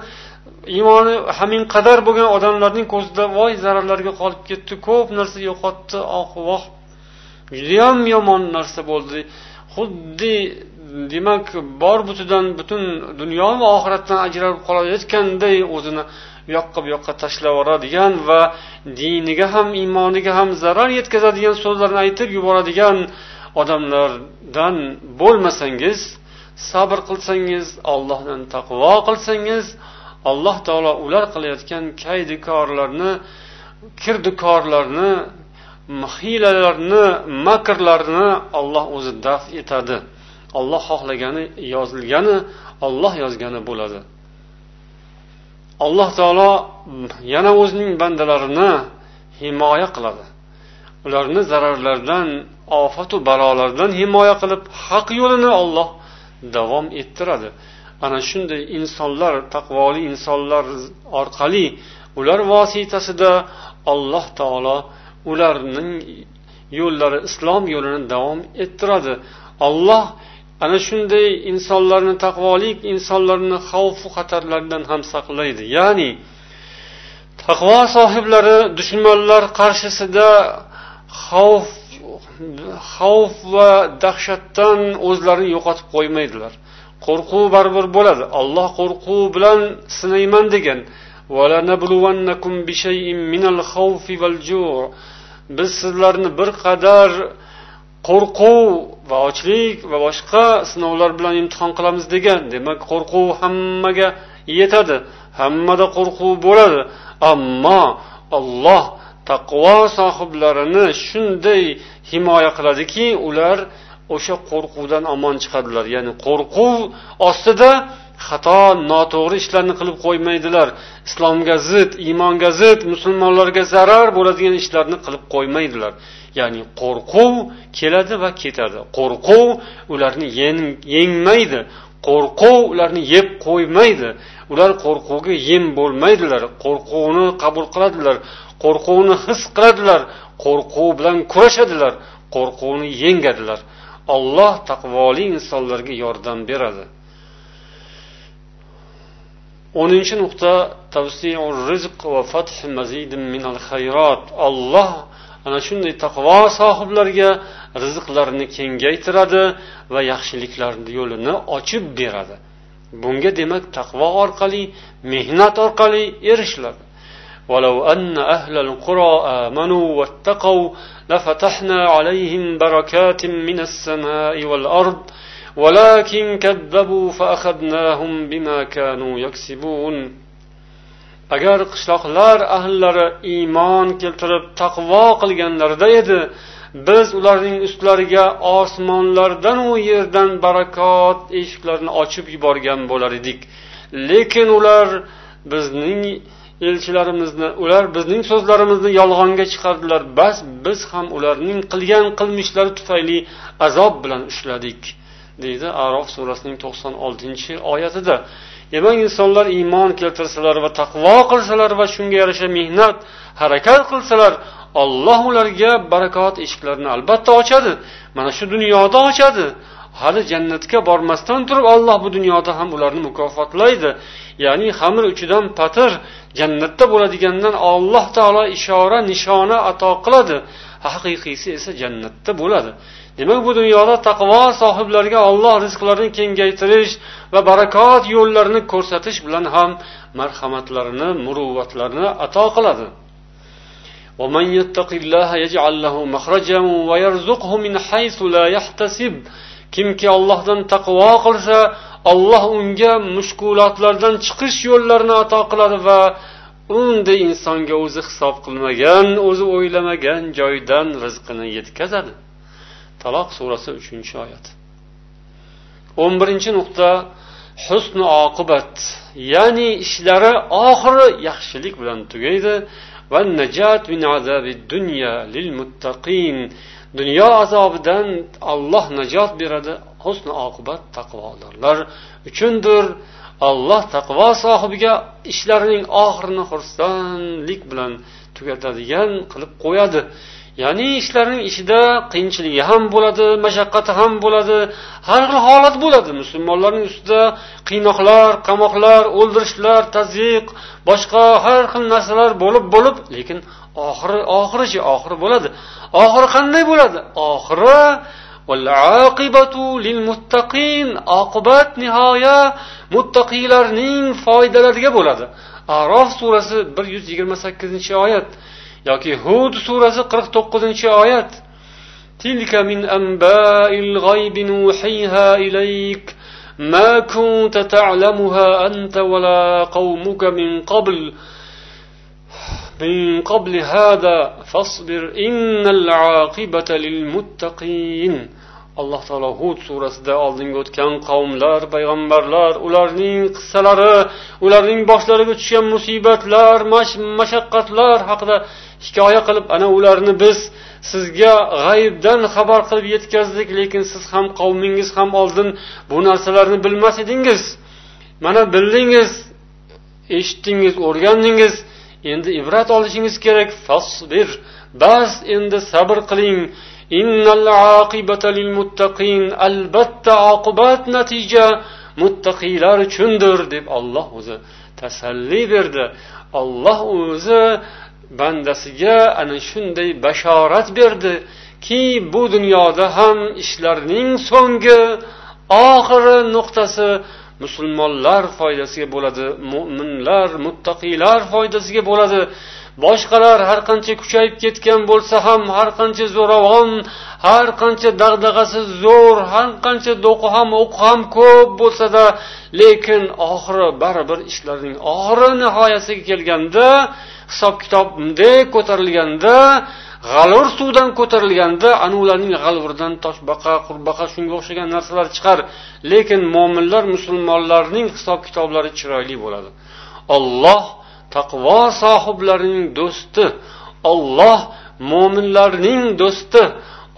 iymoni hamin qadar bo'lgan odamlarning ko'zida voy zararlarga qolib ketdi ko'p narsa yo'qotdi oh voh judayam yomon narsa bo'ldi xuddi demak bor butidan butun dunyo va oxiratdan ajralib qolayotganday o'zini u yoqqa bu yoqqa tashlab va diniga ham iymoniga ham zarar yetkazadigan so'zlarni aytib yuboradigan odamlardan bo'lmasangiz sabr qilsangiz allohdan taqvo qilsangiz alloh taolo ular qilayotgan kaydikorlarni kirdikorlarni hiylalarni makrlarni olloh o'zi daf etadi olloh xohlagani yozilgani olloh yozgani bo'ladi alloh taolo yana o'zining bandalarini himoya qiladi ularni zararlardan ofatu balolardan himoya qilib haq yo'lini olloh davom ettiradi ana shunday insonlar taqvoli insonlar orqali ular vositasida alloh taolo ularning yo'llari islom yo'lini davom ettiradi alloh ana shunday insonlarni taqvolik insonlarni xavfu xatarlardan ham saqlaydi ya'ni taqvo sohiblari dushmanlar qarshisida xavf xavf va dahshatdan o'zlarini yo'qotib qo'ymaydilar qo'rquv baribir bo'ladi alloh qo'rquv bilan sinayman degan biz sizlarni bir qadar qo'rquv va ochlik va boshqa sinovlar bilan imtihon qilamiz degan demak qo'rquv hammaga yetadi hammada qo'rquv bo'ladi ammo olloh taqvo sohiblarini shunday himoya qiladiki ular o'sha qo'rquvdan omon chiqadilar ya'ni qo'rquv ostida xato noto'g'ri ishlarni qilib qo'ymaydilar islomga zid iymonga zid musulmonlarga zarar bo'ladigan ishlarni qilib qo'ymaydilar ya'ni qo'rquv keladi va ketadi qo'rquv ularni yengmaydi qo'rquv ularni yeb qo'ymaydi ular qo'rquvga yem bo'lmaydilar qo'rquvni qabul qiladilar qo'rquvni his qiladilar qo'rquv bilan kurashadilar qo'rquvni yengadilar olloh taqvoli insonlarga yordam beradi o'ninchi nuqta rizq va minal olloh ana shunday taqvo sohiblariga rizqlarini kengaytiradi va yaxshiliklarni yo'lini ochib beradi bunga demak taqvo orqali mehnat orqali erishiladi ولو أن أهل القرى آمنوا واتقوا لفتحنا عليهم بركات من السماء والأرض ولكن كذبوا فأخذناهم بما كانوا يكسبون agar qishloqlar ahllari iymon keltirib taqvo qilganlarida edi biz ularning ustlariga osmonlardan u yerdan barakot eshiklarini ochib yuborgan bo'lar edik lekin ular bizning elchilarimizni ular bizning so'zlarimizni yolg'onga chiqardilar bas biz ham ularning qilgan qilmishlari tufayli azob bilan ushladik deydi arof surasining to'qson oltinchi oyatida demak insonlar iymon keltirsalar va taqvo qilsalar va shunga yarasha mehnat harakat qilsalar olloh ularga barakot eshiklarini albatta ochadi mana shu dunyoda ochadi hali jannatga bormasdan turib olloh bu dunyoda ham ularni mukofotlaydi ya'ni xamir uchidan patir jannatda bo'ladigandan olloh taolo ishora nishona ato qiladi haqiqiysi esa jannatda bo'ladi demak bu dunyoda taqvo sohiblariga olloh rizqlarini kengaytirish va barakot yo'llarini ko'rsatish bilan ham marhamatlarini muruvvatlarini ato qiladi ومن يتق الله يجعل له مخرجا ويرزقه من حيث لا يحتسب kimki Allohdan taqvo qilsa Alloh unga mushkulotlardan chiqish yo'llarini ato qiladi va unday insonga o'zi hisob qilmagan o'zi o'ylamagan joydan rizqini yetkazadi taloq surasi uchinchi oyat o'n birinchi nuqta husni oqibat ya'ni ishlari oxiri yaxshilik bilan tugaydi dunyo azobidan olloh najot beradi husni oqibat taqvodorlar uchundir olloh taqvo sohibiga ishlarining oxirini xursandlik bilan tugatadigan qilib qo'yadi ya'ni ishlarning ichida qiyinchiligi ham bo'ladi mashaqqati ham bo'ladi har xil holat bo'ladi musulmonlarning ustida qiynoqlar qamoqlar o'ldirishlar tazyiq boshqa har xil narsalar bo'lib bo'lib lekin oxiri oxirichi oxiri bo'ladi oxiri qanday bo'ladi oxiri oqibat nihoya muttaqiylarning foydalariga bo'ladi arof surasi bir yuz yigirma sakkizinchi oyat yoki hud surasi qirq to'qqizinchi oyat تلك من أنباء الغيب نوحيها إليك ما كنت تعلمها أنت ولا قومك من قبل من قبل هذا فاصبر إن العاقبة للمتقين alloh taolo hud surasida oldinga o'tgan qavmlar payg'ambarlar ularning qissalari ularning boshlariga tushgan musibatlar mashaqqatlar haqida hikoya qilib ana ularni biz sizga g'ayibdan xabar qilib yetkazdik lekin siz ham qavmingiz ham oldin bu narsalarni bilmas edingiz mana bildingiz eshitdingiz o'rgandingiz endi ibrat olishingiz kerak fasbir bas endi sabr qiling albatta oqibat natija muttaqiylar uchundir deb olloh o'zi tasalli berdi olloh o'zi bandasiga ana shunday bashorat berdi ki bu dunyoda ham ishlarning so'nggi oxiri nuqtasi musulmonlar foydasiga bo'ladi mo'minlar muttaqiylar foydasiga bo'ladi boshqalar har qancha kuchayib ketgan bo'lsa ham har qancha zo'ravon har qancha dag'dag'asi zo'r har qancha do'qi ham o'qi ham ko'p bo'lsada lekin oxiri baribir ishlarning oxiri nihoyasiga kelganda hisob kitobdek ko'tarilganda g'alvir suvdan ko'tarilganda ana ularning g'alvuridan toshbaqa qurbaqa shunga o'xshagan narsalar chiqar lekin mo'minlar musulmonlarning hisob kitoblari chiroyli bo'ladi olloh taqvo sohiblarining do'sti olloh mo'minlarning do'sti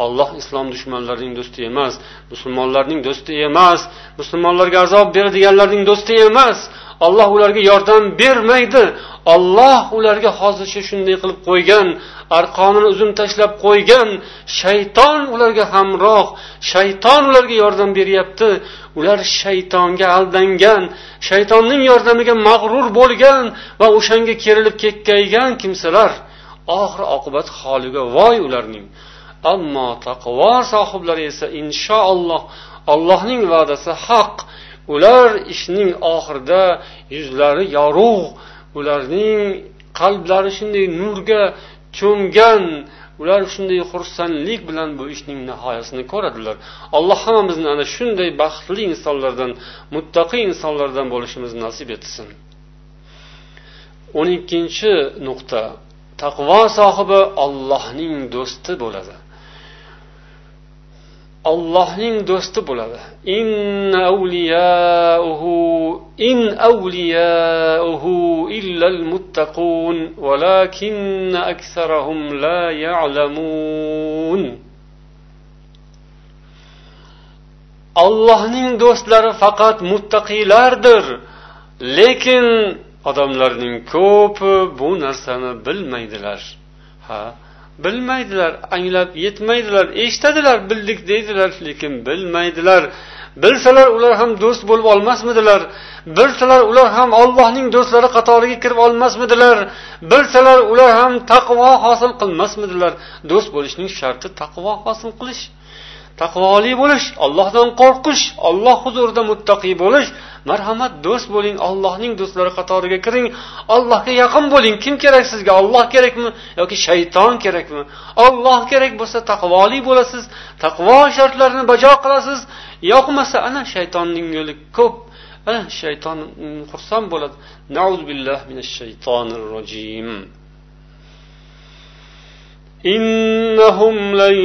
olloh islom dushmanlarining do'sti emas musulmonlarning do'sti emas musulmonlarga azob beradiganlarning do'sti emas Alloh ularga yordam bermaydi. Alloh ularga hozircha shunday qilib qo'ygan, arqonini uzun tashlab qo'ygan, shayton ularga hamroh, shayton ularga yordam beryapti. Ular shaytonga aldangan, shaytonning yordamiga mag'rur bo'lgan va o'shanga kerilib ketkaygan kimsalar oxir oqibat holiga voy ularning. Ammo taqvo sohiblari esa inshaalloh Allohning va'dasi haq. ular ishning oxirida yuzlari yorug' ularning qalblari shunday nurga cho'mgan ular shunday xursandlik bilan bu ishning nihoyasini ko'radilar alloh hammamizni ana shunday baxtli insonlardan muttaqiy insonlardan bo'lishimizni nasib etsin o'n ikkinchi nuqta taqvo sohibi ollohning do'sti bo'ladi ollohning do'sti bo'ladi in avliyauhu in avliyauhu illal muttaqun valakin aksarahum la ya'lamun ollohning do'stlari faqat muttaqiylardir lekin odamlarning ko'pi bu narsani bilmaydilar ha bilmaydilar anglab yetmaydilar eshitadilar bildik deydilar lekin bilmaydilar bilsalar ular ham do'st bo'lib olmasmidilar bilsalar ular ham ollohning do'stlari qatoriga kirib olmasmidilar bilsalar ular ham taqvo hosil qilmasmidilar do'st bo'lishning sharti taqvo hosil qilish taqvoli bo'lish ollohdan qo'rqish olloh huzurida muttaqiy bo'lish marhamat do'st bo'ling ollohning do'stlari qatoriga kiring ollohga yaqin bo'ling kim kerak sizga olloh kerakmi yoki shayton kerakmi olloh kerak bo'lsa taqvoli bo'lasiz taqvo shartlarini bajo qilasiz yoqmasa ana shaytonning yo'li ko'p ana shayton mm, xursand bo'ladi billah minash shaytonir rojim إنهم لن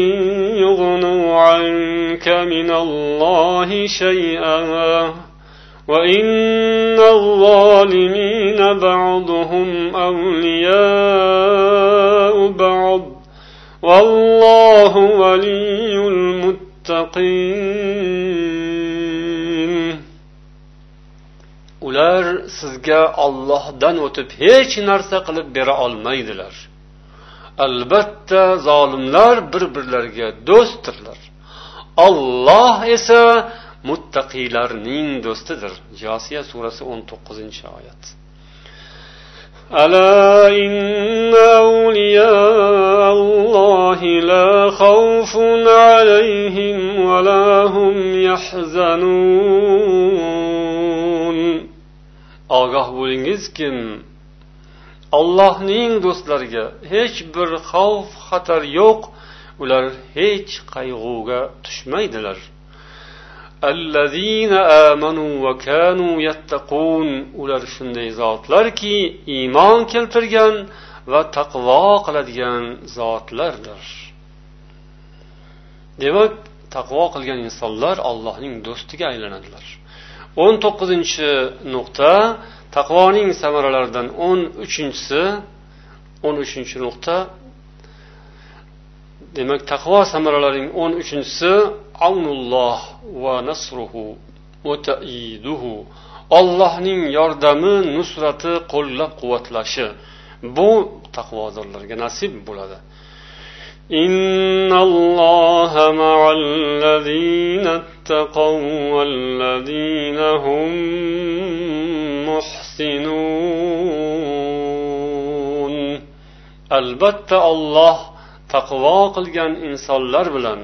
يغنوا عنك من الله شيئا وإن الظالمين بعضهم أولياء بعض والله ولي المتقين ular sizga Allohdan o'tib hech narsa qilib bera olmaydilar albatta zolimlar bir birlariga do'stdirlar olloh esa muttaqiylarning do'stidir josiya surasi o'n to'qqizinchi oyat ألا إن أولياء الله لا خوف عليهم ولا هم يحزنون آگاه بولینgiz kim ollohning do'stlariga hech bir xavf xatar yo'q ular hech qayg'uga tushmaydilar ular shunday zotlarki iymon keltirgan va taqvo qiladigan zotlardir demak taqvo qilgan insonlar ollohning do'stiga aylanadilar o'n to'qqizinchi nuqta taqvoning samaralaridan o'n uchinchisi o'n uchinchi nuqta demak taqvo samaralarining o'n uchinchisi avnulloh va nasruhu va taiduhu ollohning yordami nusrati qo'llab quvvatlashi bu taqvodorlarga nasib bo'ladi إن muhsinun albatta olloh taqvo qilgan insonlar bilan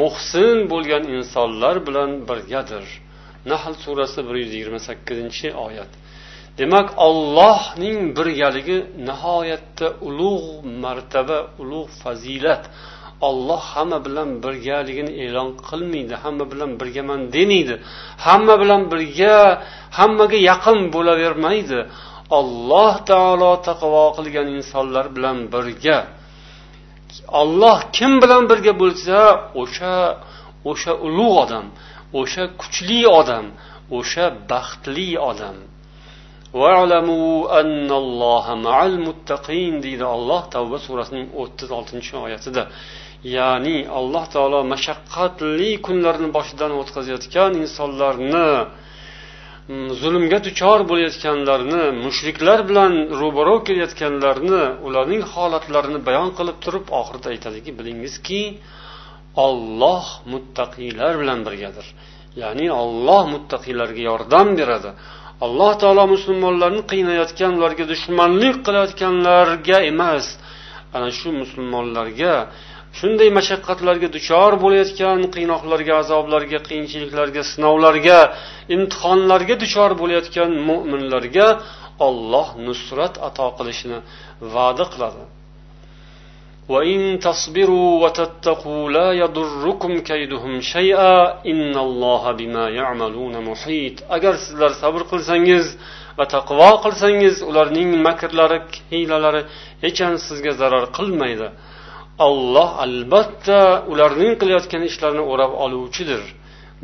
muhsin bo'lgan insonlar bilan birgadir nahl surasi bir yuz yigirma sakkizinchi oyat demak ollohning birgaligi nihoyatda ulug' martaba ulug' fazilat olloh hamma bilan birgaligini e'lon qilmaydi hamma bilan birgaman demaydi hamma bilan birga hammaga yaqin bo'lavermaydi olloh taolo taqvo qilgan insonlar bilan birga olloh kim bilan birga bo'lsa o'sha o'sha ulug' odam o'sha kuchli odam o'sha baxtli odam deydi olloh tavba surasining o'ttiz oltinchi oyatida ya'ni alloh taolo mashaqqatli kunlarni boshidan o'tkazayotgan insonlarni mm, zulmga duchor bo'layotganlarni mushriklar bilan ro'baro kelayotganlarni ularning holatlarini bayon qilib turib oxirida aytadiki bilingizki olloh muttaqiylar bilan birgadir ya'ni olloh muttaqiylarga yordam beradi alloh taolo musulmonlarni qiynayotgan ularga dushmanlik qilayotganlarga emas ana shu musulmonlarga shunday mashaqqatlarga duchor bo'layotgan qiynoqlarga azoblarga qiyinchiliklarga sinovlarga imtihonlarga duchor bo'layotgan mo'minlarga olloh nusrat ato qilishini va'da qiladi agar sizlar sabr qilsangiz va taqvo qilsangiz ularning makrlari hiylalari ham sizga zarar qilmaydi olloh albatta ularning qilayotgan ishlarini o'rab oluvchidir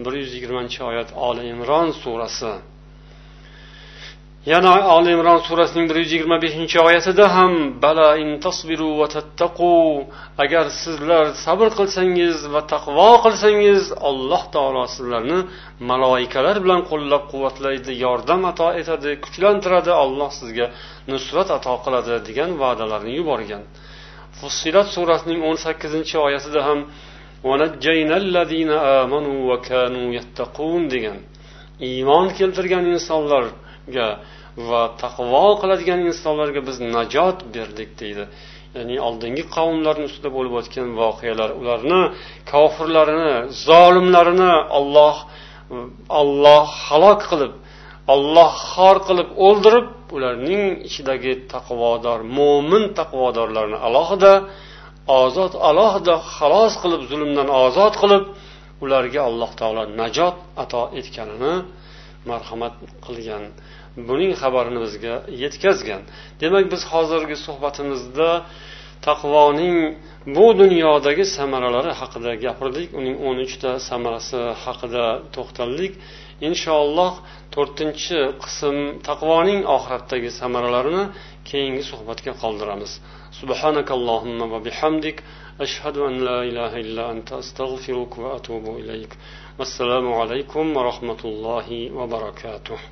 bir yuz yigirmanchi oyat oli imron surasi yana oli imron surasining bir yuz yigirma beshinchi oyatida ham bala in tasbiru va tattaqu agar sizlar sabr qilsangiz va taqvo qilsangiz alloh taolo sizlarni maloikalar bilan qo'llab quvvatlaydi yordam ato etadi kuchlantiradi olloh sizga nusrat ato qiladi degan va'dalarni yuborgan fussilat surasining o'n sakkizinchi oyasida ham degan iymon keltirgan insonlarga va taqvo qiladigan insonlarga biz najot berdik deydi ya'ni oldingi qavmlarni ustida bo'lib o'tgan voqealar ularni kofirlarini zolimlarini olloh olloh halok qilib olloh xor qilib o'ldirib ularning ichidagi taqvodor mo'min taqvodorlarni alohida ozod alohida xalos qilib zulmdan ozod qilib ularga alloh taolo najot ato etganini marhamat qilgan buning xabarini bizga yetkazgan demak biz hozirgi suhbatimizda taqvoning bu dunyodagi samaralari haqida gapirdik uning o'n uchta samarasi haqida to'xtaldik inshaalloh to'rtinchi qism taqvoning oxiratdagi samaralarini keyingi suhbatga qoldiramiz assalomu alaykum va rahmatullohi va barakatuh